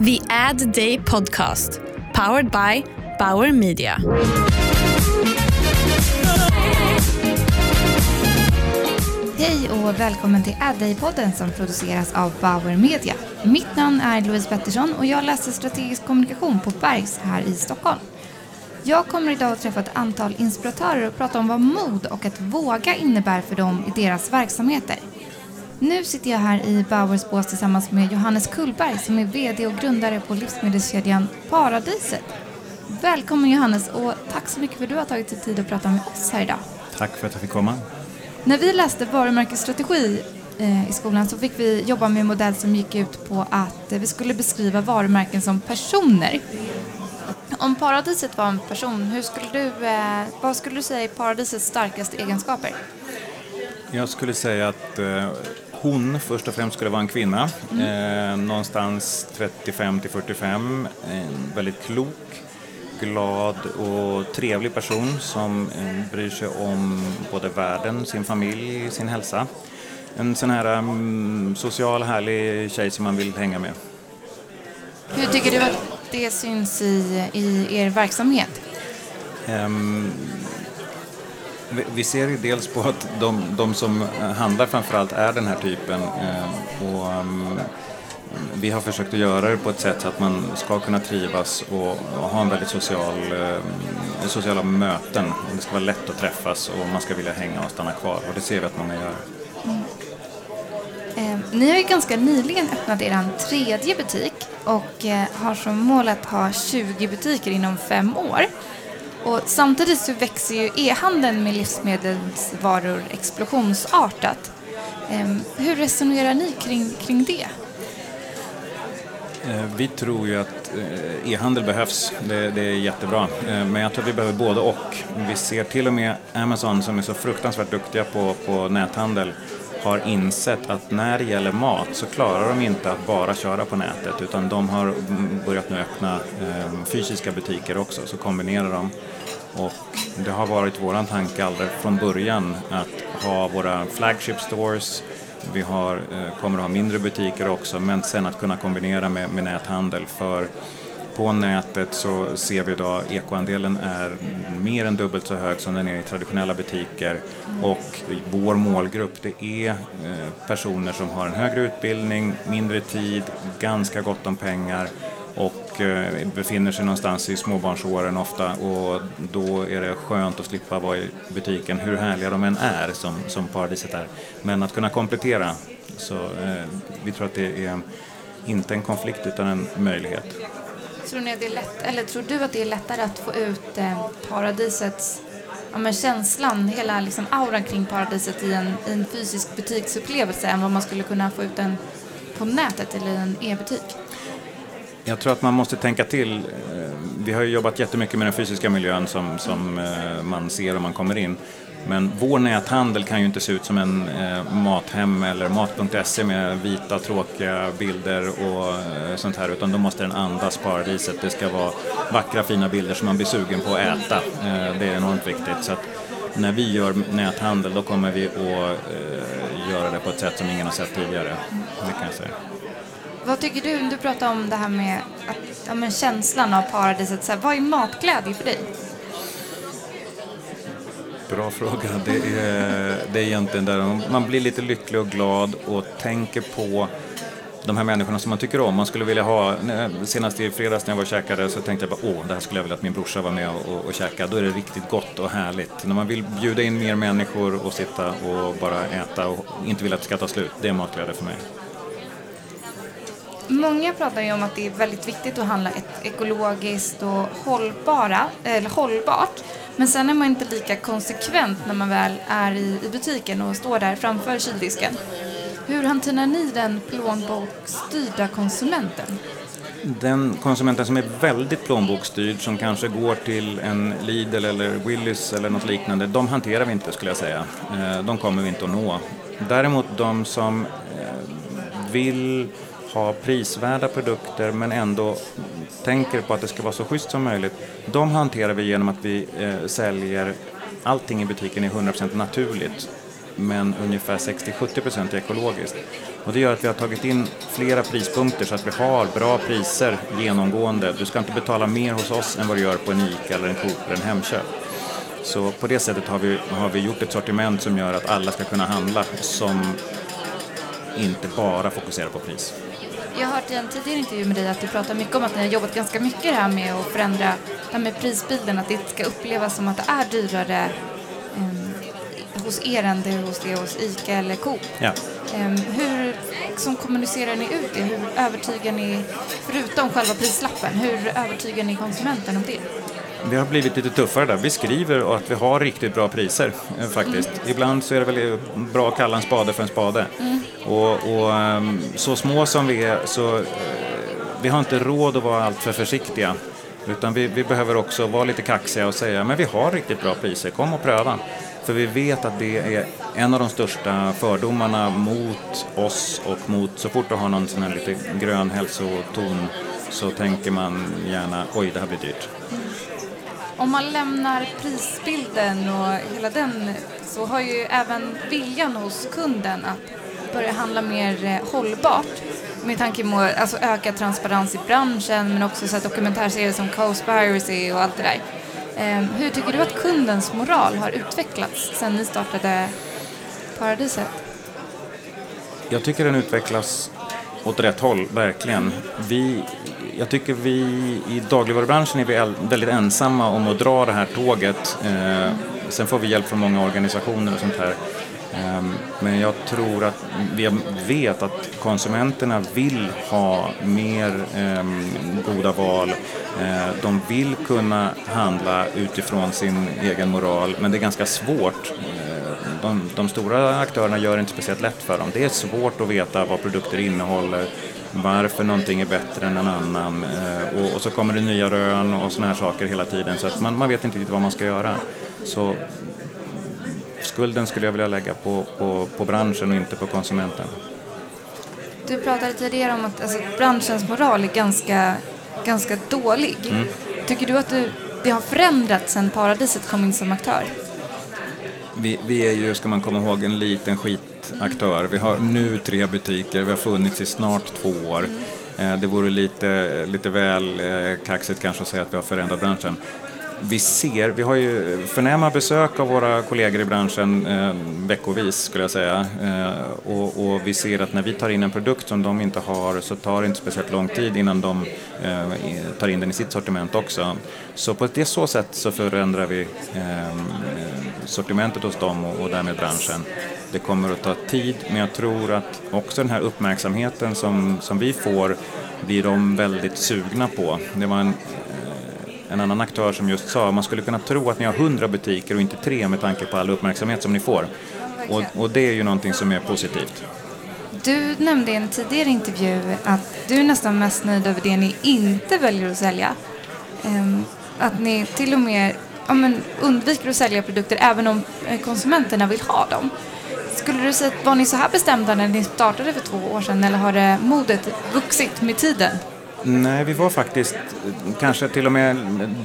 The Ad Day Podcast, powered by Bauer Media. Hej och välkommen till Ad Day-podden som produceras av Bauer Media. Mitt namn är Louise Pettersson och jag läser strategisk kommunikation på Bergs här i Stockholm. Jag kommer idag att träffa ett antal inspiratörer och prata om vad mod och att våga innebär för dem i deras verksamheter. Nu sitter jag här i Bauers bås tillsammans med Johannes Kullberg som är VD och grundare på livsmedelskedjan Paradiset. Välkommen Johannes och tack så mycket för att du har tagit dig tid att prata med oss här idag. Tack för att jag fick komma. När vi läste varumärkesstrategi eh, i skolan så fick vi jobba med en modell som gick ut på att eh, vi skulle beskriva varumärken som personer. Om paradiset var en person, hur skulle du, eh, vad skulle du säga är paradisets starkaste egenskaper? Jag skulle säga att hon först och främst skulle vara en kvinna, eh, någonstans 35 till 45, en väldigt klok, glad och trevlig person som eh, bryr sig om både världen, sin familj, sin hälsa. En sån här mm, social, härlig tjej som man vill hänga med. Hur tycker du att det syns i, i er verksamhet? Ehm, vi- ser ju dels på att de, de som handlar framförallt är den här typen eh, och mm, vi har försökt att göra det på ett sätt så att man ska kunna trivas och, ha en väldigt social, eh, sociala möten. Det ska vara lätt att träffas och man ska vilja hänga och stanna kvar och det ser vi att många gör. Mm. Eh, ni har ju ganska nyligen öppnat er tredje butik och eh, har som mål att ha 20 butiker inom fem år. Och samtidigt så växer ju e-handeln med livsmedelsvaror explosionsartat. Ehm, hur resonerar ni kring, kring det? Eh, vi tror ju att eh, e-handel behövs, det, det är jättebra. Eh, men jag tror att vi behöver både och. Vi ser till och med Amazon som är så fruktansvärt duktiga på, på näthandel har insett att när det gäller mat så klarar de inte att bara köra på nätet utan de har börjat nu öppna eh, fysiska butiker också, så kombinerar de. Och det har varit våran tanke alldeles från början att ha våra flagship stores vi har, eh, kommer att ha mindre butiker också, men sen att kunna kombinera med, med näthandel. För på nätet så ser vi idag ekoandelen är mer än dubbelt så hög som den är i traditionella butiker. Och vår målgrupp det är eh, personer som har en högre utbildning, mindre tid, ganska gott om pengar och eh, befinner sig någonstans i småbarnsåren ofta och då är det skönt att slippa vara i butiken hur härliga de än är som, som paradiset är. Men att kunna komplettera, så eh, vi tror att det är inte en konflikt utan en möjlighet. Tror, ni att det är lätt, eller tror du att det är lättare att få ut eh, paradisets ja, men känslan, hela liksom auran kring paradiset i en, i en fysisk butiksupplevelse än vad man skulle kunna få ut den på nätet eller i en e-butik? Jag tror att man måste tänka till. Eh, vi har ju jobbat jättemycket med den fysiska miljön som, som eh, man ser om man kommer in. Men vår näthandel kan ju inte se ut som en eh, Mathem eller Mat.se med vita tråkiga bilder och eh, sånt här utan då måste den andas paradiset. Det ska vara vackra fina bilder som man blir sugen på att äta. Eh, det är enormt viktigt. Så att när vi gör näthandel då kommer vi att eh, göra det på ett sätt som ingen har sett tidigare. Det kan jag säga. Vad tycker du? Du pratar om det här med att, ja, men känslan av paradiset. Så här, vad är matglädje för dig? Bra fråga. Det är, det är egentligen där man blir lite lycklig och glad och tänker på de här människorna som man tycker om. Man skulle vilja ha, senast i fredags när jag var och käkade så tänkte jag bara åh, det här skulle jag vilja att min brorsa var med och, och, käka. Då är det riktigt gott och härligt. När man vill bjuda in mer människor och sitta och bara äta och inte vill att det ska ta slut, det är matglädje för mig. Många pratar ju om att det är väldigt viktigt att handla ett ekologiskt och hållbara, eller hållbart. Men sen är man inte lika konsekvent när man väl är i, i butiken och står där framför kyldisken. Hur hanterar ni den plånboksstyrda konsumenten? Den konsumenten som är väldigt plånboksstyrd, som kanske går till en Lidl eller Willys eller något liknande, de hanterar vi inte skulle jag säga. Eh, de kommer vi inte att nå. Däremot de som eh, vill ha prisvärda produkter men ändå tänker på att det ska vara så schysst som möjligt, de hanterar vi genom att vi eh, säljer allting i butiken är 100% naturligt. men ungefär 60-70% är ekologiskt. Och det gör att vi har tagit in flera prispunkter så att vi har bra priser genomgående. Du ska inte betala mer hos oss än vad du gör på en ICA eller en Coop eller en Hemköp. Så på det sättet har vi, har vi gjort ett sortiment som gör att alla ska kunna handla som inte bara fokuserar på pris. Jag har hört i en tidigare intervju med dig att du pratar mycket om att ni har jobbat ganska mycket här med att förändra det här med prisbilden, att det ska upplevas som att det är dyrare um, hos er än det hos det hos ICA eller Coop. Ja. Um, hur som kommunicerar ni ut det? Hur övertygar ni, förutom själva prislappen, hur övertygar ni konsumenten om det? Vi har blivit lite tuffare där. Vi skriver att vi har riktigt bra priser eh, faktiskt. Mm. Ibland så är det väl bra att kalla en spade för en spade. Mm. Och, och, ehm, så små som vi är så eh, vi har inte råd att vara alltför försiktiga. Utan vi, vi behöver också vara lite kaxiga och säga men vi har riktigt bra priser, kom och pröva. För vi vet att det är en av de största fördomarna mot oss och mot så fort du har någon sån här lite grön hälsoton så tänker man gärna oj det här blir dyrt. Om man lämnar prisbilden och hela den så har ju även viljan hos kunden att börja handla mer eh, hållbart med tanke på alltså, ökad transparens i branschen men också så dokumentärserier som Cowspiracy och allt det där. Eh, hur tycker du att kundens moral har utvecklats sedan ni startade Paradiset? Jag tycker den utvecklas åt rätt håll, verkligen. Vi, jag tycker vi i dagligvarubranschen är vi väldigt ensamma om att dra det här tåget. Eh, sen får vi hjälp från många organisationer och sånt här. Ehm, men jag tror att vi vet att konsumenterna vill ha mer ehm, goda val. Ehm, de vill kunna handla utifrån sin egen moral, men det är ganska svårt de, de, stora aktörerna gör det inte speciellt lätt för dem. Det är svårt att veta vad produkter innehåller, varför någonting är bättre än en annan eh, och, och, så kommer det nya rön och sådana här saker hela tiden så att man, man vet inte riktigt vad man ska göra. Så skulden skulle jag vilja lägga på, på, på branschen och inte på konsumenten. Du pratade tidigare om att alltså, branschens moral är ganska, ganska dålig. Mm. Tycker du att du, det har förändrats sedan Paradiset kom in som aktör? vi, vi är ju, ska man komma ihåg, en liten skitaktör. Vi har nu tre butiker, vi har funnits i snart två år. Eh, det vore lite, lite väl eh, kaxigt kanske att säga att vi har förändrat branschen vi ser, vi har ju förnäma besök av våra kollegor i branschen eh, veckovis skulle jag säga. Eh, och, och, vi ser att när vi tar in en produkt som de inte har så tar det inte speciellt lång tid innan de eh, tar in den i sitt sortiment också. Så på det så sätt så förändrar vi eh, sortimentet hos dem och, och därmed branschen. Det kommer att ta tid men jag tror att också den här uppmärksamheten som, som vi får blir de väldigt sugna på. Det var en en annan aktör som just sa man skulle kunna tro att ni har hundra butiker och inte tre med tanke på all uppmärksamhet som ni får. Och, och, det är ju någonting som är positivt. Du nämnde i en tidigare intervju att du är nästan mest nöjd över det ni inte väljer att sälja. Ehm, att ni till och med ja, men undviker att sälja produkter även om eh, konsumenterna vill ha dem. Skulle du säga att var ni så här bestämda när ni startade för två år sedan eller har det modet vuxit med tiden? Nej, vi var faktiskt kanske till och med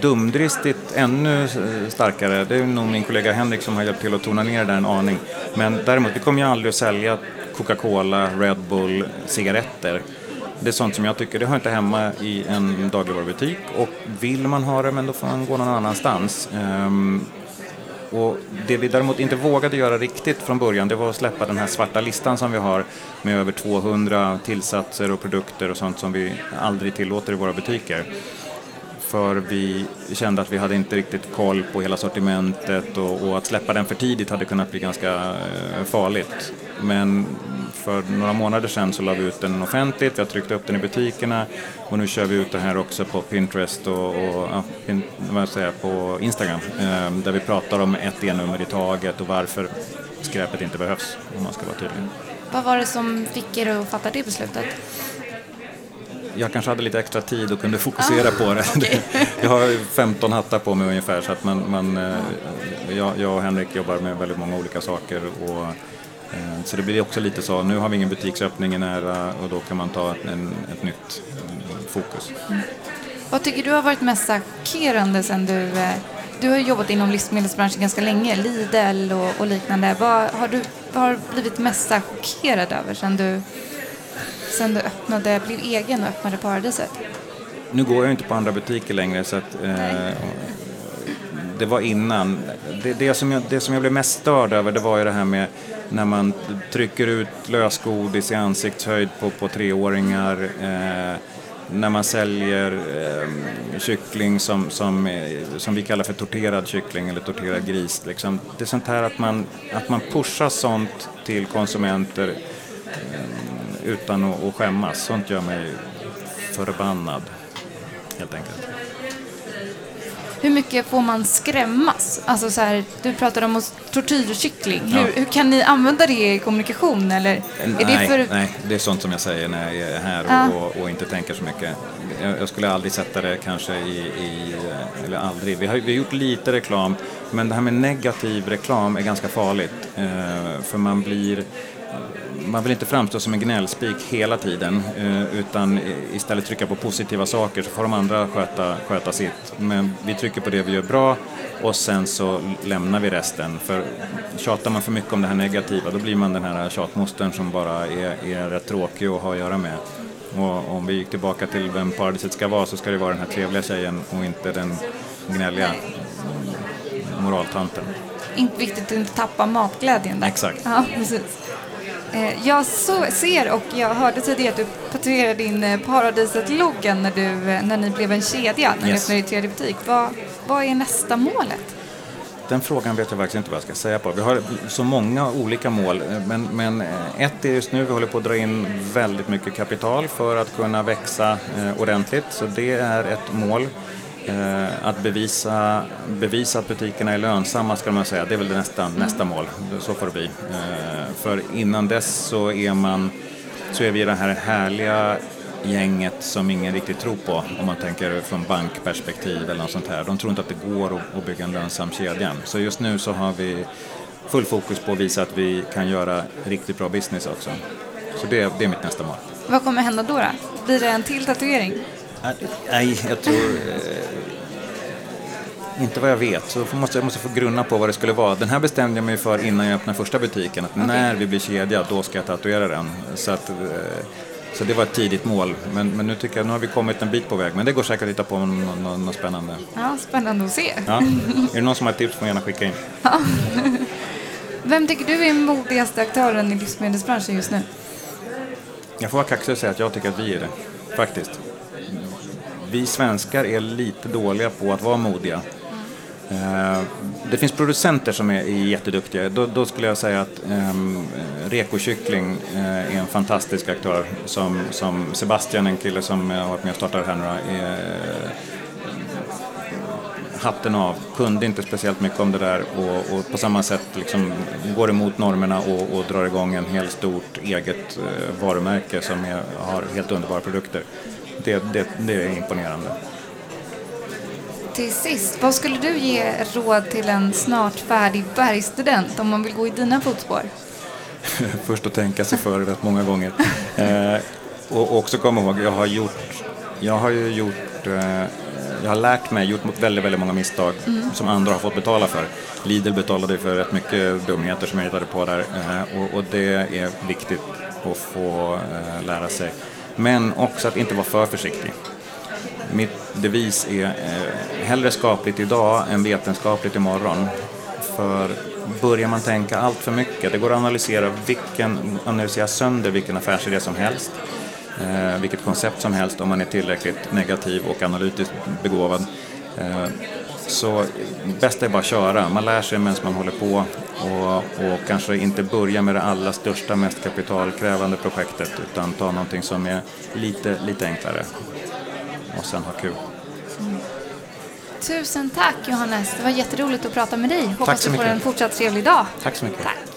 dumdristigt ännu starkare. Det är nog min kollega Henrik som har hjälpt till att tona ner det där en aning. Men däremot, vi kommer ju aldrig att sälja Coca-Cola, Red Bull, cigaretter. Det är sånt som jag tycker, det hör inte hemma i en dagligvarubutik och vill man ha det, men då får man gå någon annanstans. Ehm, och det vi däremot inte vågade göra riktigt från början det var att släppa den här svarta listan som vi har med över 200 tillsatser och produkter och sånt som vi aldrig tillåter i våra butiker. För vi kände att vi hade inte riktigt koll på hela sortimentet och, och att släppa den för tidigt hade kunnat bli ganska eh, farligt. Men för några månader sedan så la vi ut den offentligt, vi har tryckt upp den i butikerna och nu kör vi ut den här också på Pinterest och, och ja, pin, vad säger, på Instagram eh, där vi pratar om ett E-nummer i taget och varför skräpet inte behövs om man ska vara tydlig. Vad var det som fick er att fatta det beslutet? jag kanske hade lite extra tid och kunde fokusera ah, på det. Okay. jag har 15 hattar på mig ungefär så att man, man, eh, jag, jag och Henrik jobbar med väldigt många olika saker och så det blir också lite så, nu har vi ingen butiksöppning nära och då kan man ta en, ett nytt eh, fokus. Mm. Vad tycker du har varit mest chockerande sen du, eh, du har jobbat inom livsmedelsbranschen ganska länge, Lidl och, och liknande. Vad, har du har blivit mest chockerad över sen du, sen du öppnade, blev egen och öppnade Paradiset? Nu går jag inte på andra butiker längre så att eh, det var innan. Det, det, som jag, det som jag blev mest störd över det var ju det här med när man trycker ut lösgodis i ansiktshöjd på, på treåringar. Eh, när man säljer eh, kyckling som, som, eh, som vi kallar för torterad kyckling eller torterad gris. Liksom. Det är sånt här att man, att man pushar sånt till konsumenter eh, utan att, att skämmas. Sånt gör mig förbannad, helt enkelt. Hur mycket får man skrämmas? Alltså så här, du pratade om tortyrkyckling. Hur, ja. hur, kan ni använda det i kommunikation? Eller är nej, det för... nej, det är sånt som jag säger när jag är här ja. och, och, inte tänker så mycket. Jag, jag, skulle aldrig sätta det kanske i, i eller aldrig. Vi har, vi har gjort lite reklam, men det här med negativ reklam är ganska farligt. Eh, för man blir man vill inte framstå som en gnällspik hela tiden eh, utan istället trycka på positiva saker så får de andra sköta, sköta sitt. Men vi trycker på det vi gör bra och sen så lämnar vi resten. För tjatar man för mycket om det här negativa då blir man den här tjatmostern som bara är, är rätt tråkig att ha att göra med. Och om vi gick tillbaka till vem paradiset ska vara så ska det vara den här trevliga tjejen och inte den gnälliga moraltanten. Inte viktigt att inte tappa matglädjen där. Exakt. Ja, precis. Eh, jag så, ser och jag hörde tidigare att du patenterade din eh, Paradiset-loggan när, eh, när ni blev en kedja, när yes. ni öppnade tredje butik. Vad, vad är nästa målet? Den frågan vet jag faktiskt inte vad jag ska säga på. Vi har så många olika mål, men, men ett är just nu, vi håller på att dra in väldigt mycket kapital för att kunna växa eh, ordentligt, så det är ett mål. Eh, att bevisa, bevisa att butikerna är lönsamma ska man säga, det är väl nästa, mm. nästa mål. Så får det bli. Eh, för innan dess så är, man, så är vi det här härliga gänget som ingen riktigt tror på om man tänker från bankperspektiv eller något sånt här. De tror inte att det går att bygga en lönsam kedja. Så just nu så har vi full fokus på att visa att vi kan göra riktigt bra business också. Så det, det är mitt nästa mål. Vad kommer hända då? då? Blir det en till tatuering? Nej, jag tror... Inte vad jag vet. Så måste, jag måste få grunna på vad det skulle vara. Den här bestämde jag mig för innan jag öppnade första butiken. Att okay. när vi blir kedja, då ska jag tatuera den. Så, att, eh, så det var ett tidigt mål. Men, men nu tycker jag nu har vi kommit en bit på väg. Men det går säkert att hitta på något, något, något spännande. Ja, spännande att se. Ja. Är det någon som har tips får man gärna skicka in. Ja. Vem tycker du är modigaste aktören i livsmedelsbranschen just nu? Jag får vara kaxig och säga att jag tycker att vi är det. Faktiskt vi svenskar är lite dåliga på att vara modiga. Eh, det finns producenter som är jätteduktiga. Då, då skulle jag säga att um, Reko Kyckling uh, är en fantastisk aktör. Som, som Sebastian, en kille som har varit med och startat här nu, är, hatten av. Kunde inte speciellt mycket om det där och, och på samma sätt liksom går emot normerna och, och drar igång en helt stort eget uh, varumärke som är, har helt underbara produkter det, det, det är imponerande. Till sist, vad skulle du ge råd till en snart färdig bergstudent om man vill gå i dina fotspår? Först att tänka sig för rätt många gånger. Eh, och också komma ihåg, jag har gjort, jag har ju gjort, eh, jag har lärt mig, gjort väldigt, väldigt många misstag mm. som andra har fått betala för. Lidl betalade för rätt mycket dumheter som jag hittade på där eh, och, och, det är viktigt att få eh, lära sig. Men också att inte vara för försiktig. Mitt devis är eh, hellre skapligt idag än vetenskapligt imorgon. För börjar man tänka allt för mycket, det går att analysera, vilken, analysera sönder vilken affärsidé som helst, eh, vilket koncept som helst om man är tillräckligt negativ och analytiskt begåvad. Eh, så bästa är bara att köra. Man lär sig medan man håller på och, och, kanske inte börja med det allra största, mest kapitalkrävande projektet utan ta någonting som är lite, lite enklare och sen ha kul. Tusen tack Johannes, det var jätteroligt att prata med dig. Hoppas du får en fortsatt trevlig dag. Tack så mycket. Tack.